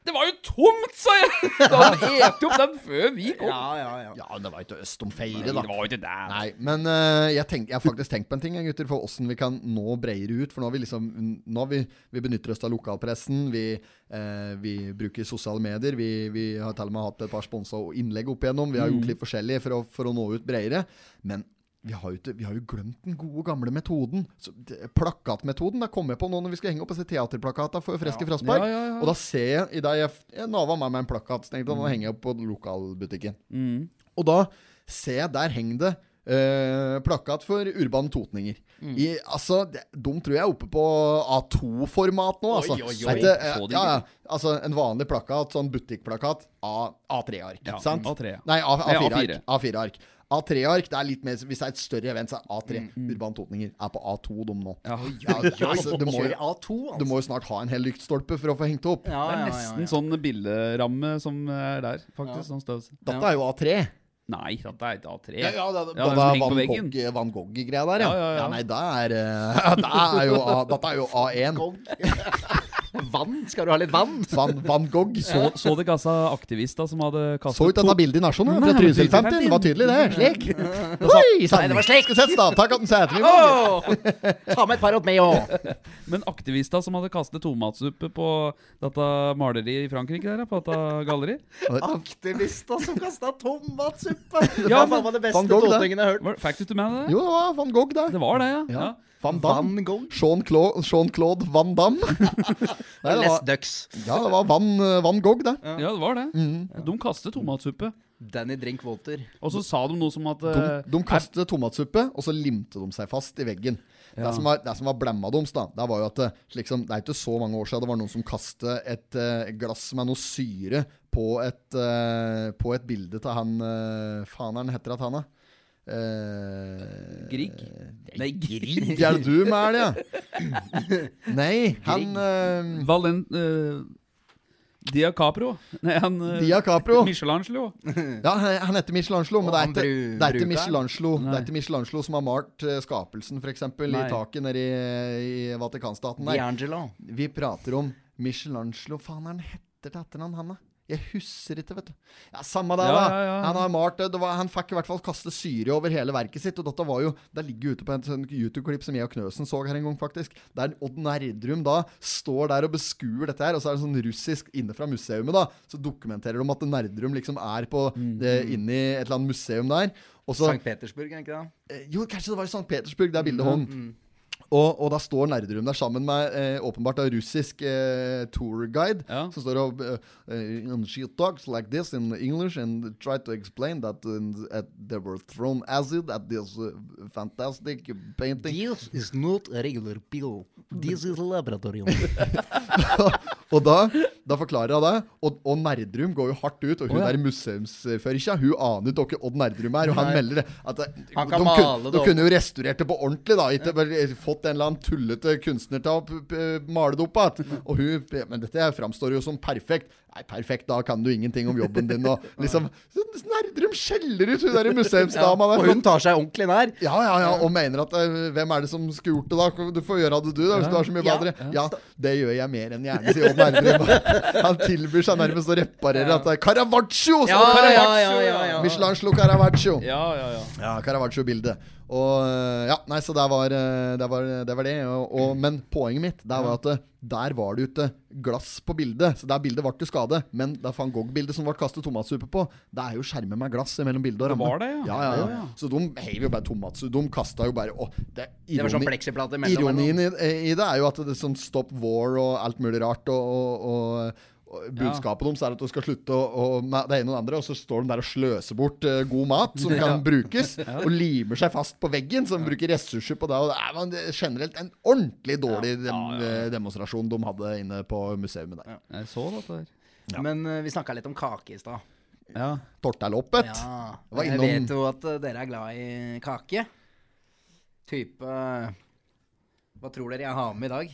Det var jo tomt, sa jeg! Da hadde de eti opp den før vi kom. ja, ja, ja. Ja, det var ikke øst om feire, Nei, da. det var jo ikke der. Nei, men uh, jeg, tenk, jeg har faktisk tenkt på en ting, gutter, for åssen vi kan nå bredere ut. For nå har vi liksom Nå har vi, vi benytter oss av lokalpressen. Vi, uh, vi bruker sosiale medier. Vi, vi har til og med hatt et par sponsa innlegg opp igjennom. Vi har gjort litt forskjellig for å, for å nå ut bredere. Men vi har, jo vi har jo glemt den gode, gamle metoden. Så, plakatmetoden. Da kommer jeg på nå når vi skal henge opp disse teaterplakata for Freske. Ja, ja, ja. Og da ser jeg i dag jeg, jeg nava med en plakat. Så tenkte jeg, nå henger jeg opp på lokalbutikken. Mm. Og da ser jeg der henger det eh, plakat for urbane totninger. Mm. I, altså, de, tror jeg er oppe på A2-format nå, altså. oi, oi. oi. Det, eh, ja, ja, altså en vanlig plakat, sånn butikkplakat, A- A3-ark. Ja, sant? A3. Nei, A- Nei, A4-ark. A4. A4-ark. A3-ark, det er litt mer Hvis det er et større event, så er A3. Mm. Urban totninger er på A2, de nå. Ja. Ja, altså, du, må, jo- A2, altså. du må jo snart ha en hel lyktstolpe for å få hengt opp. Ja, Det er ja, ja, nesten ja. sånn bilderamme som er der, faktisk. Sånn størrelse. Dette er jo A3. Nei, dette er ikke A3. Ja, ja, det, Ja, det, er Van veggen. Gogh- Van Gogh-greia der, ja. Ja, ja, ja. Nei, det er, det er jo Dette er jo A1. [laughs] Vann? Skal du ha litt vann? Van, Van Gogh. Så, så det gassa aktivister som hadde kastet Så ut dette bildet i Nasjonen fra Nei, Trysil 50. 50. Det var tydelig, det. Slik. Oi sann! Nei, det var slik. Skal sette stav, takk at den setter gang. Ta med et par opp meg òg. [laughs] Men aktivister som hadde kastet tomatsuppe på dette maleriet i Frankrike der, på dette galleriet Aktivister som kasta tomatsuppe. Ja, Ja, faen var det beste det. totingen jeg har hørt. Var- Fikk du ikke med deg det? Jo, det var Van Gogh, det. Det var det, ja. Ja. Ja. Van Damme. Van Gogh. Jean-Claude Jean Van Damme. [laughs] Nei, det Les var, Ducks. ja, det var Van, Van Gogh, det. Ja, det var det. Mm. De kastet tomatsuppe. Danny Drink Walter. Og så sa de noe som at De, eh, de kastet tomatsuppe, og så limte de seg fast i veggen. Det, som var, det som var blemma deres, da, det var jo at det, liksom, det er ikke så mange år siden det var noen som kastet et uh, glass med noe syre på et, uh, på et bilde til han uh, Faen er han heter at han, da? Uh, Grieg? Nei, Grieg, [laughs] er det du med ja? [laughs] Nei, han uh, Valent... Uh, Dia Capro. Nei, han uh, Dia Capro. Michelangelo. [laughs] Ja, han heter Michelangelo, men det er ikke, det er? Michelangelo Det er ikke Michelangelo som har malt eh, skapelsen, f.eks., i taket nede i, i Vatikanstaten. der D'Angelo. Vi prater om Michelangelo Faen, er han heter til etternavn, han da? Jeg husker ikke, vet du. Ja, Samme det, Ja, da. ja, ja. Han har malt det. det var, han fikk i hvert fall kaste syre over hele verket sitt. Og dette var jo Det ligger ute på en sånn YouTube-klipp som jeg og Knøsen så her en gang, faktisk. Der Odd Nerdrum da står der og beskuer dette her, og så er det sånn russisk inne fra museumet, da. Så dokumenterer de at Nerdrum liksom er på Mm. eh, inni et eller annet museum der. Også, St. Petersburg, er det ikke det? Eh, Jo, kanskje det var i St. Petersburg, det bildet hong. Og, og da står Nerdrum der sammen med eh, åpenbart en russisk eh, tourguide. Ja. Som står og and She talks like this in English and try to explain that uh, they were thrown acid at this uh, fantastic painting. This is not a regular pill. This is a laboratorium. [laughs] [laughs] og da, da forklarer jeg det. Og, og Nerdrum går jo hardt ut. Og hun oh, ja. der museumsførerkja Hun aner ikke hvem Odd Nerdrum er. Og han melder det. At det, Han kan de, male kun, det de kunne jo restaurert det på ordentlig, da. Ikke bare fått en eller annen tullete kunstner til å male det opp igjen. Og hun Men dette framstår jo som perfekt. Nei, perfekt, da kan du ingenting om jobben din. Og [laughs] liksom Nerdrum skjeller ut hun der museumsdama der. Og hun tar seg ordentlig nær. Ja, ja, ja, og mener at eh, hvem er det som skulle gjort det, da? Du får gjøre det, du, da, hvis du har så mye Ja, bedre. Ja, det gjør jeg mer enn gjerne, sier Odd Nerdrum. [laughs] Han tilbyr seg nærmest å reparere at det er Caravaggio! Ja, ja, Caravaggio, ja, ja, ja. Michelangelo Caravaggio. Ja, ja, ja. Ja, Caravaggio-bildet. Og eh, Ja, nei, så det var eh, det. Var, det, var det. Og, og, men poenget mitt Der var at eh, der var det ute glass på bildet. Så der bildet ble til skade. Men det van Gogh-bildet som ble kastet tomatsuppe på, det er jo skjermer med glass mellom bildet og Det ramme. var det, ja. ja, ja, Ja. Så de heiv jo bare tomatsuppe. De kasta jo bare å, det, er Det var sånn ironi- pleksiplate mellom. Ironien i, i det er jo at det er sånn Stop War og alt mulig rart. Og, og, og, og ja. deres er at du skal slutte å, å, med det ene og det andre, og så står de der og sløser bort uh, god mat som [laughs] kan brukes, [laughs] og limer seg fast på veggen, som bruker ressurser på det. Og det er man, er generelt en ordentlig dårlig dem, demonstrasjon de hadde inne på museet der. Jeg så dette der. Men uh, vi snakka litt om kake i stad. Ja. Tortellhoppet. Ja, Innom... jeg vet jo at eh, dere er glad i kake. Type Hva tror dere jeg har med i dag?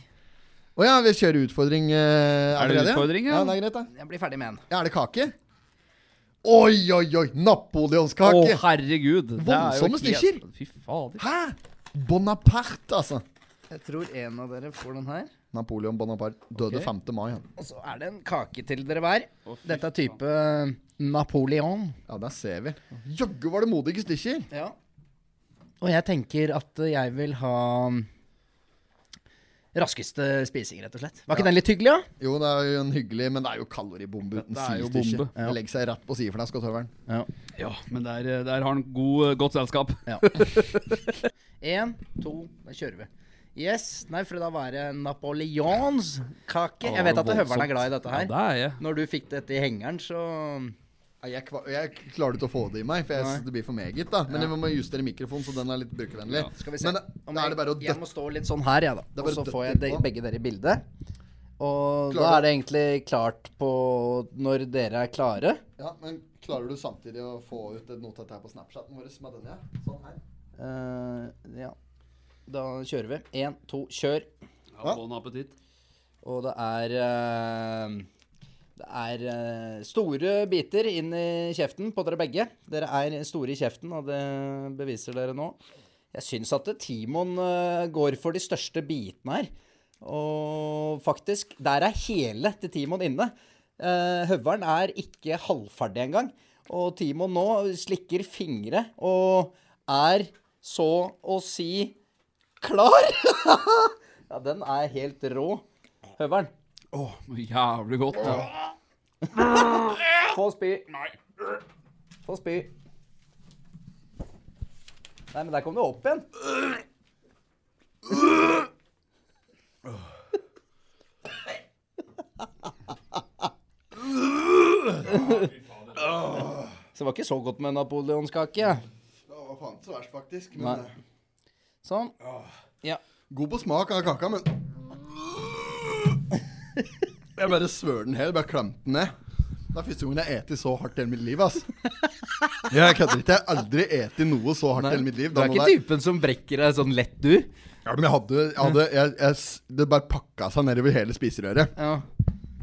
Å ja, vi kjører utfordring eh, Er det utfordring, ja? ja? det er greit, da. Jeg blir ferdig med en. Ja, er det kake? Oi, oi, oi! Napoleonskake! Å, herregud. Det er Voldsomme helt- Fy fader. Hæ? Bonaparte, altså. Jeg tror en av dere får den her. Napoleon Bonaparte døde okay. 5. mai. Han. Og så er det en kake til dere hver. Dette er type eh, Napoleon. Ja, der ser vi. Jaggu var det modige stikker. Ja. Og jeg tenker at jeg vil ha raskeste spising, rett og slett. Var ikke den litt hyggelig, da? Jo, det er jo en hyggelig, men det er jo kaloribombe uten sidestykke. Ja. legger seg rett på sideflesk og tøveren. Ja. Ja, men der, der har han god, godt selskap. Én, [laughs] to, da kjører vi. Yes. Nei, for da var det napoleonskake. Jeg vet at høveren er glad i dette her. Ja, det er jeg. Når du fikk dette i hengeren, så Jeg, jeg klarer ikke å få det i meg, for jeg, synes det blir for meget. da Men jeg må justere mikrofonen, så den er litt brukervennlig. Ja. skal vi se. Men da, da er det bare å jeg må stå litt sånn her, jeg, da. er Og så får jeg de, begge dere i bildet. Og Klarer da er det egentlig klart på når dere er klare. Ja, Men klarer du samtidig å få ut et notat her på Snapchaten vår med den, ja? Sånn her. Uh, ja. Da kjører vi. Én, to, kjør. Ja, Bon appetitt. Og det er eh, Det er eh, store biter inn i kjeften på dere begge. Dere er store i kjeften, og det beviser dere nå. Jeg syns at Timon eh, går for de største bitene her. Og faktisk, der er hele til Timon inne. Eh, høveren er ikke halvferdig engang. Og Timon nå slikker fingre og er så å si klar. [laughs] ja, den er helt rå. Høveren, Jævlig godt. Få spy. Nei. Få spy. Nei, men der kom du opp igjen. Så det var ikke så godt med napoleonskake. Det var faen ikke så verst, faktisk. Men, eh, Sånn. Ja. god på smak av kaka, men [laughs] Jeg bare svør den her, bare klemte den ned. Det er første gangen jeg har spist så hardt i hele mitt liv, ass. Jeg kødder ikke. Jeg har aldri spist noe så hardt i hele mitt liv. Du er ikke det- typen som brekker deg sånn lett, du. Ja, men jeg hadde, jeg hadde jeg, jeg, s- Det bare pakka seg nedover hele spiserøret. Ja.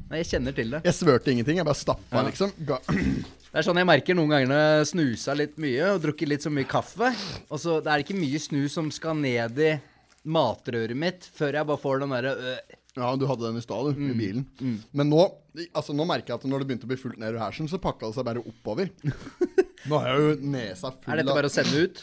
Nei, jeg kjenner til det. Jeg svørte ingenting. Jeg bare stappa, liksom. Ga, [clears throat] Det er sånn jeg merker noen ganger når jeg snusa litt mye og drukket litt så mye kaffe. Og så Det er ikke mye snus som skal ned i matrøret mitt før jeg bare får den derre øh. Ja, du hadde den i stad, du, Mm. i bilen. Men nå altså, nå merker jeg at når det begynte å bli fullt nedover hersen, så pakka det seg bare oppover. [laughs] Nå har jeg jo nesa full av Er dette bare å sende ut?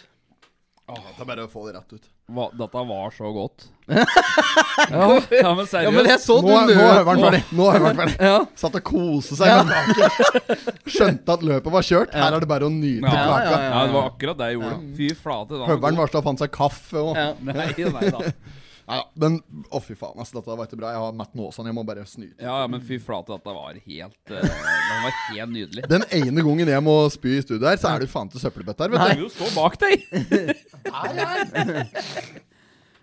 Åh, Det er bare å få det rett ut. Hva, dette var så godt. [laughs] ja, ja, men seriøst. Ja, men jeg så Nå, du nå nød. har jeg vært ferdig. Nå har ferdig. Ja. Satt og koste seg med kake. Skjønte at løpet var kjørt. Her er det bare å nyte ja, kaka. ja, det var akkurat det jeg gjorde. Fy flate. Høveren varsla fant seg kaffe òg. Ja. Nei, nei da. [laughs] ja, ja, Men å, fy faen, altså, dette var ikke bra. Jeg har Matt Nåsan. Jeg må bare snyte. Ja, ja, men fy flate, dette var helt uh, Det var helt nydelig. Den ene gangen jeg må spy i studio her, så er det faen til søppelbøtte her, vet Jeg du. Nei, jo stå bak deg! [laughs]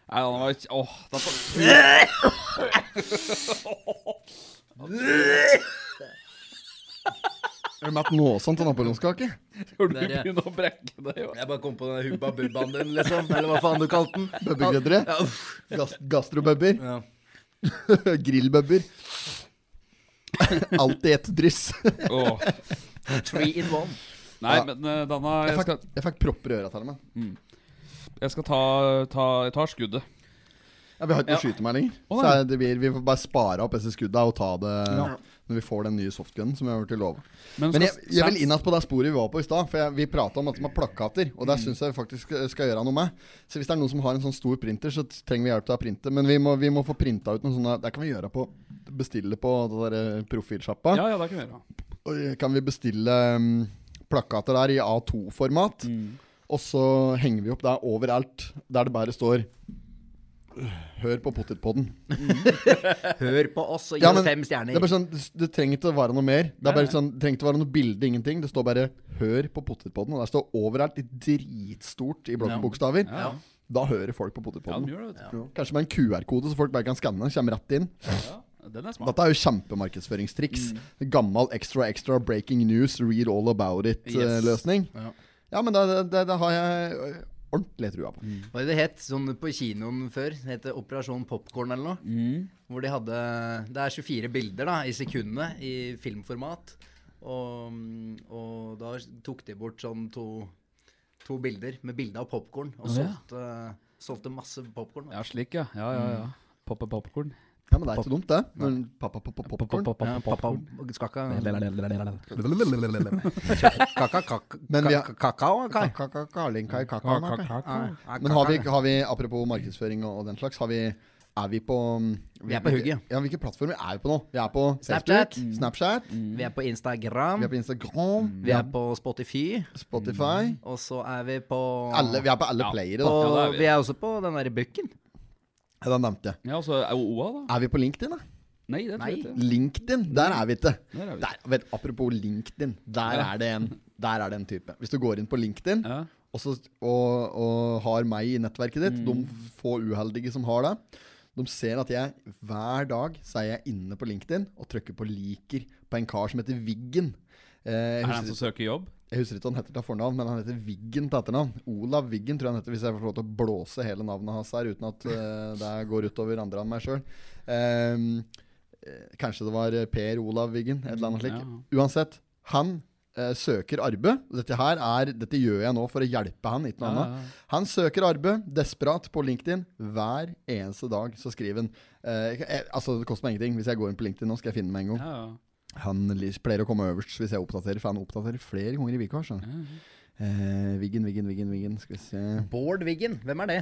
Nei, den var ikke Åh, dette [laughs] [laughs] Er det Matt Nåsan til napoleonskake? Skal du Der, ja. begynne å brekke deg? jo? Jeg bare kom på den hubba bubbaen din, liksom. Eller hva faen du kalte den. Bubbegrøddere? Ja. Gas gastrobubber? Ja. [laughs] Grillbubber? Alt i ett dryss. oh. Three in one. Nei, Ja. men uh, Danna, Jeg jeg fikk, skal, jeg fikk propper i øra til meg. jeg skal ta, ta Jeg tar skuddet. Ja, Vi har ikke noe Ja. skyte meg lenger. Å, Så det, blir, vi får bare spare opp disse skudda og ta det når vi får den nye softgunen som vi har blitt lova. Men, Men jeg, jeg vil inn igjen på det sporet vi var på i stad. For jeg, vi prata om at de har plakater, og det Mm. syns jeg faktisk skal, skal gjøre noe med. Så hvis det er noen som har en sånn stor printer, så trenger vi hjelp til å printe. Men vi må, vi må få printa ut noen sånne Det kan vi gjøre på Bestille på eh, profilsjappa. Ja, ja, det kan vi gjøre. Og Kan vi bestille um, plakater der i A2-format? Mm. Og så henger vi opp der overalt der det bare står Hør på potetpodden. [laughs] Hør på oss og gi Ja, oss men fem Det, er stjerner. bare sånn, det, trenger ikke å være noe mer. Det er bare sånn, det trenger ikke å være noe bilde, ingenting. Det står bare 'Hør på potetpodden'. Og der står overalt i dritstort i blokkbokstaver. Ja, Da hører folk på ja potetpodden. Ja. Kanskje med en QR-kode, så folk bare kan skanne. Kommer rett inn. Ja, den er smart. Dette er jo kjempemarkedsføringstriks. Gammel extra extra breaking news, read all about it-løsning. Ja. ja, men det, det, det har jeg ordentlig trua på. Hva er det het sånn på kinoen før? Det het Operasjon Popkorn eller noe. Mm. Hvor de hadde Det er 24 bilder da, i sekundet i filmformat. Og, og da tok de bort sånn to, to bilder med bilde av popkorn. Og solgte, ja. solgte, solgte masse popkorn. Ja, slik, ja. Ja, ja, ja. Poppe popkorn. Ja, men det er ikke dumt, det. Men pappa, pappa, popcorn. Ja, pappa skakka Kaka, kaka, Men vi har- vi, apropos markedsføring og, og den slags, har vi er vi på Vi er på hugget. Ja, Hvilke plattformer er vi på nå? Vi er på Snapchat. Snapchat. Snapchat. Vi er på Instagram. Vi er på Instagram. Vi er på Spotify. Spotify. Og så er vi på Alle, vi er på alle Ja. playere, Da. da. Ja, er vi. vi er også på den derre Bukken. Ja, den nevnte jeg. Ja, altså er OA, da. Er vi på LinkedIn, da? Nei, det tror jeg ikke. LinkedIn, der er vi ikke. Der er vi. Der, vet, apropos LinkedIn, der Ja. er det en Der er det en type. Hvis du går inn på LinkedIn Ja. og, så, og, og har meg i nettverket ditt, Mm. de få uheldige som har det, de ser at jeg hver dag så er jeg inne på LinkedIn og trykker på liker på en kar som heter Viggen. Eh, Er det han som søker jobb? Jeg husker ikke hva han heter til fornavn, men han heter Viggen til etternavn. Olav Viggen tror jeg han heter, hvis jeg får lov til å blåse hele navnet hans her uten at uh, det går utover andre enn meg sjøl. kanskje det var eh, Per Olav Viggen, et eller annet slikt. Ja. Uansett, han uh, søker arbeid. Dette her er, dette gjør jeg nå for å hjelpe han, ikke noe Ja, annet. ja. Han søker arbeid, desperat, på LinkedIn. Hver eneste dag så skriver han uh, jeg, Altså, det koster meg ingenting. Hvis jeg går inn på LinkedIn nå, skal jeg finne meg en gang. Han pleier å komme øverst hvis jeg oppdaterer, for han oppdaterer flere ganger i uka. Mm -hmm. Eh, Viggen, Viggen, Viggen, Viggen. Skal vi se Bård Viggen, hvem er det?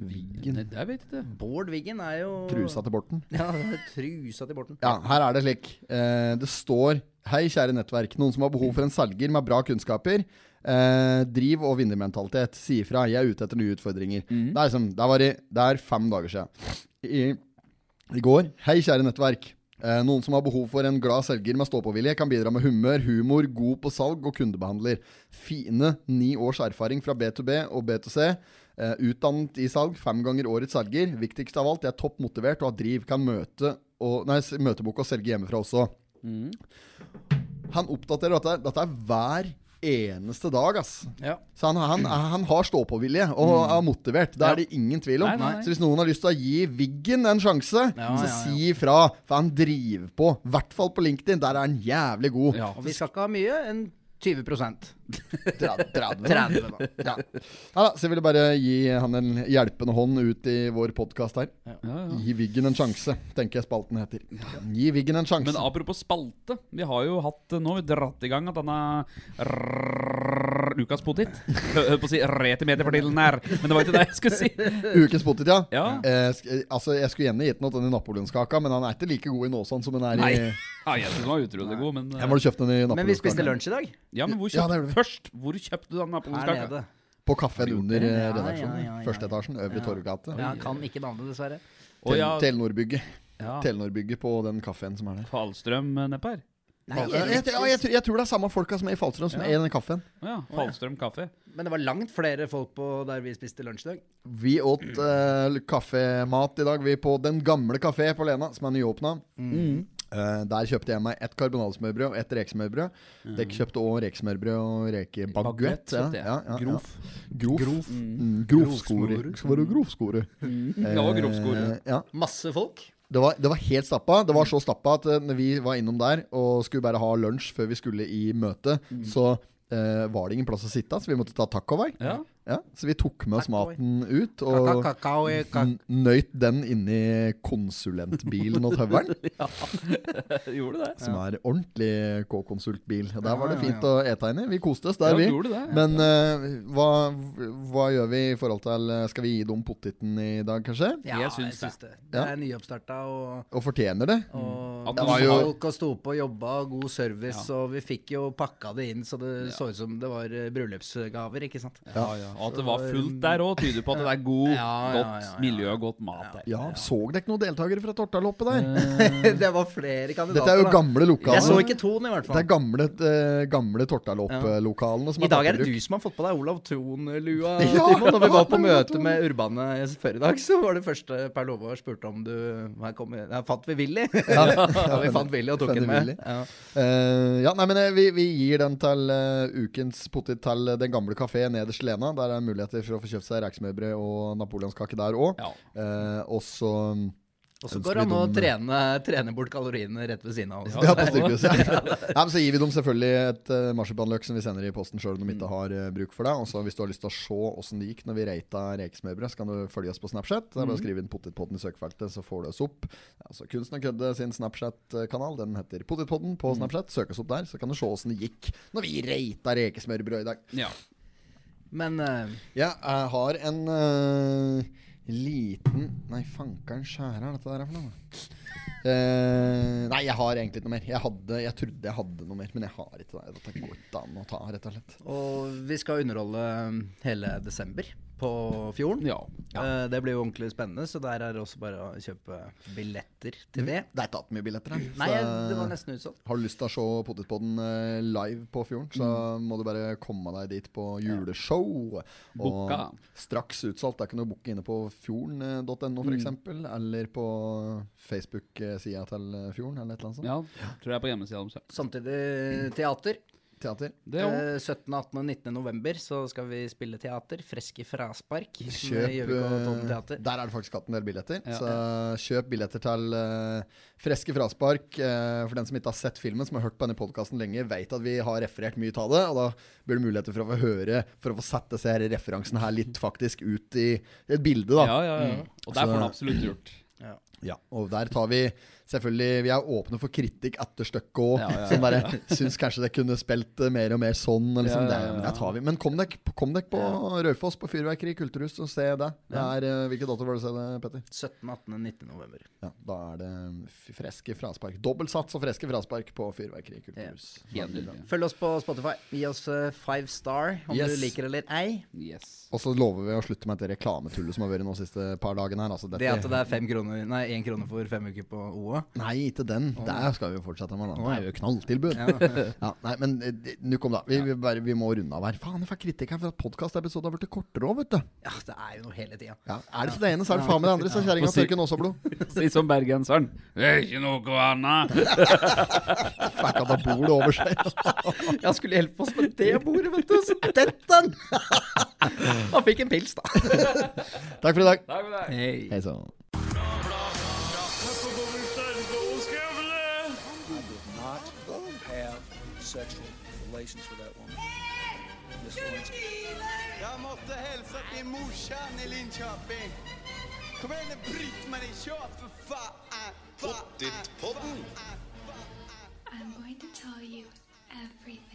Viggen Nei, det vet jeg ikke. Bård Viggen er jo Trusa til Borten. Ja, er trusa til Borten. Ja, her er det slik. Eh, det står Hei, kjære nettverk. Noen som har behov for en selger med bra kunnskaper. Eh, driv og vinnermentalitet. Si ifra. Jeg er ute etter nye utfordringer. Det er liksom, det, var i, det er fem dager siden. I, I går Hei, kjære nettverk. Eh, noen som har behov for en glad selger med stå-på-vilje, kan bidra med humør, humor, god på salg og kundebehandler. Fine ni års erfaring fra B2B og B2C. Eh, utdannet i salg, fem ganger årets selger. Viktigst av alt, jeg er topp motivert og har driv. Kan møte og, nei, møtebok og selge hjemmefra også. Han oppdaterer dette, dette er hver eneste dag, ass. Ja. Så han, han, han har stå-på-vilje og er motivert. Det Ja. er det ingen tvil om. Nei, nei, nei. Så hvis noen har lyst til å gi Wiggen en sjanse, Ja, så ja, ja. si ifra. For han driver på. I hvert fall på LinkedIn. Der er han jævlig god. Ja. Og vi skal ikke ha mye, en 20 30, 30, 30 da. Ja. Ja, da, så jeg ville bare gi han en hjelpende hånd ut i vår podkast her. Ja, ja. Gi Wiggen en sjanse, tenker jeg spalten heter. Gi Wiggen en sjanse. Men apropos spalte. Vi har jo hatt Nå vi dratt i gang at denne Ukas potet Hør på å si rett i media for tiden her, men det var ikke det jeg skulle si. [laughs] Ukens potet, ja. Ja. Eh, sk altså, jeg skulle gjerne gitt den til den i napoleonskaka, men han er ikke like god i Nåsand som han er Nei. i [laughs] Ja, jeg synes den var utrolig god, men Jeg må du kjøpt den i Men vi spiste lunsj i dag. Ja, men hvor Ja, kjøpte gjorde. Først, hvor kjøpte du den napoleonskaka? På kaffen under eh, Ja, redaksjonen. ja, ja, ja. Første etasjen, Øvre Ja. Torggate. Ja, kan ikke navnet, dessverre. Ja, Telenor-bygget. ja. Telenor-bygget på den kaffen som er der. Fallstrøm eh, nedpå her. Nei, jeg, jeg, jeg, tror- jeg tror det er samme folka som er i Falstrøm, som Ja. er i den kaffen. Ja. Falstrøm kaffe. Men det var langt flere folk på der vi spiste lunsj i dag. Vi åt uh, kaffemat i dag, vi på Den gamle kafé på Lena, som er nyåpna. Eh, der kjøpte jeg meg ett karbonadesmørbrød og ett rekesmørbrød. Dere kjøpte òg rekesmørbrød og rekebaguett. Baguett, Ja, ja, ja, ja. Grof. Grof. Mm, Grovskore. Skal være grovskore. Ja, grovskore. Eh, ja. Masse folk. Det var, det var helt stappa. Det var så stappa at eh, når vi var innom der og skulle bare ha lunsj før vi skulle i møte, så uh, var det ingen plass å sitte, så vi måtte ta takeaway. Ja. Ja, så vi tok med oss maten ut og nøyt den inni konsulentbilen og tøveren. [laughs] [laughs] Gjorde det? Som er ordentlig K-konsultbil. Der var det Ja, ja, fint å ete inni. Vi koste oss der, vi. Men uh, hva, hva gjør vi i forhold til eh, Skal vi gi dem potteten i dag, kanskje? Ja, Jeg syns det. det. Er nyoppstarta, og, Og fortjener det? og At det var var jo- folk og sto på og jobba, god service, og vi fikk jo pakka det inn så det så ut som det var eh, bryllupsgaver, ikke sant? Ja, ja. Og at det var fullt der òg, tyder på at det er god, Ja, ja, godt ja, ja. miljø og godt mat der. Ja, Så dere ikke noen deltakere fra Tortaloppet der? [laughs] det var flere kandidater. Dette er jo gamle lokaler. Jeg så ikke Ton, i hvert Det er fall. gamle, uh, gamle Tortalopp-lokalene som I dag er det du som har fått på deg Olav Ton-Lua. [laughs] Ja, Timon. Når vi var på møte med Urbane før i dag, så var det første Per Lovår spurte om du Her kom, her fant vi Willy. [laughs] Ja, vi fant Willy og tok den med. Willy. Ja. Eh, ja, nei, men eh, vi, vi gir den til uh, ukens potet til Den gamle kafé nederst i Lena. Der er muligheter for å få kjøpt seg rekesmørbrød og napoleonskake der òg. Ja. og så Og så går det an å trene, trene bort kaloriene rett ved siden av. Også. [laughs] Ja, på stykkehuset. ja, [laughs] men så gir vi dem selvfølgelig et uh, marsipanløk som vi sender i posten sjøl om de ikke Mm. har uh, bruk for det. Og så hvis du har lyst til å se åssen det gikk når vi reita rekesmørbrød, så kan du følge oss på Snapchat. Det er Mm. bare å skrive inn Potetpodden i søkefeltet, så får du oss opp. Altså Kunsten og kødde sin Snapchat-kanal, den heter Potetpodden på Mm. Snapchat. Søk oss opp der, så kan du se åssen det gikk når vi reita rekesmørbrød i dag. Ja. Men uh, Ja, jeg har en uh, liten Nei, fankeren skjære er dette der for noe? Uh, nei, jeg har egentlig ikke noe mer. Jeg, hadde, jeg trodde jeg hadde noe mer, men jeg har ikke det. Dette går ikke an å ta, rett og slett. Og vi skal underholde hele desember på Fjorden. Ja. Eh, det blir jo ordentlig spennende, så der er det også bare å kjøpe billetter til det. Det er ikke hatt mye billetter her. Nei, så- det var nesten utsolgt. Har du lyst til å se Potetpodden eh, live på Fjorden, så må du bare komme deg dit på juleshow. Boka Og straks utsolgt. Det er ikke noe å booke inne på fjorden.no f.eks. eksempel Eller på Facebook-sida til eh, Fjorden, eller et eller annet sånt. ja. Tror jeg er på hjemmesida deres. Samtidig teater. Teater. Det òg. Eh, 17., 18. og 19. november så skal vi spille teater. Freske fraspark. Kjøp eh. Der er det faktisk hatt en del billetter. Ja. Så kjøp billetter til uh, Freske fraspark. Uh, for den som ikke har sett filmen, som har hørt på denne podkasten lenge, vet at vi har referert mye av det. Og da blir det muligheter for å få høre, for å få satt disse her referansene her litt faktisk ut i et bilde, da. Ja, ja, ja. Og det får han absolutt gjort. Ja, og der tar vi selvfølgelig Vi er åpne for kritikk etter stykket òg. Ja, ja, ja. [laughs] Sånn der, syns kanskje det kunne spilt eh, mer og mer sånn. Liksom, Ja, ja, ja. Det, det tar vi. Men kom dere kom dek på Raufoss, på Fyrverkeri kulturhus, og se det. det er, eh, hvilke dato var det du sa det, Petter? 17., 18., 19. november. Ja, da er det freske fraspark. Dobbeltsats og freske fraspark på Fyrverkeri kulturhus. Følg oss på Spotify. Gi oss eh, five star om Yes. du liker det eller ei. Yes. Og så lover vi å slutte med det reklametullet som har vært nå de siste par dagene her. Altså, Det at det er fem kroner Nei, én krone for fem uker på OA. Nei, ikke den. Der skal vi jo fortsette med. den. Det er jo knalltilbud. [laughs] Ja. Nei, men eh, nå kom da. Vi, vi, bare, vi må runde av her. Faen, jeg får kritikk her for at podkastepisoden har blitt kortere òg, vet du. Ja, det er jo noe hele tida. Ja, er det ikke det ene, så er det faen meg det andre. Så kjerringa tørker nåseblod. Si som bergenseren. Det er ikke noe annet. [laughs] Fikk han da bordet over seg. [laughs] Jeg skulle hjelpe oss med det bordet, vet du. Så tett den! Han fikk en pils, da. Takk for i dag. Takk for det. Hei. Hei sexual relations with that woman. Miss Lewinsky. Jag måste hälsa till morsan i Linköping. Kom igen nu Britt-Marie, kör för fan! Fan! Pottit-podden. I'm going to tell you everything.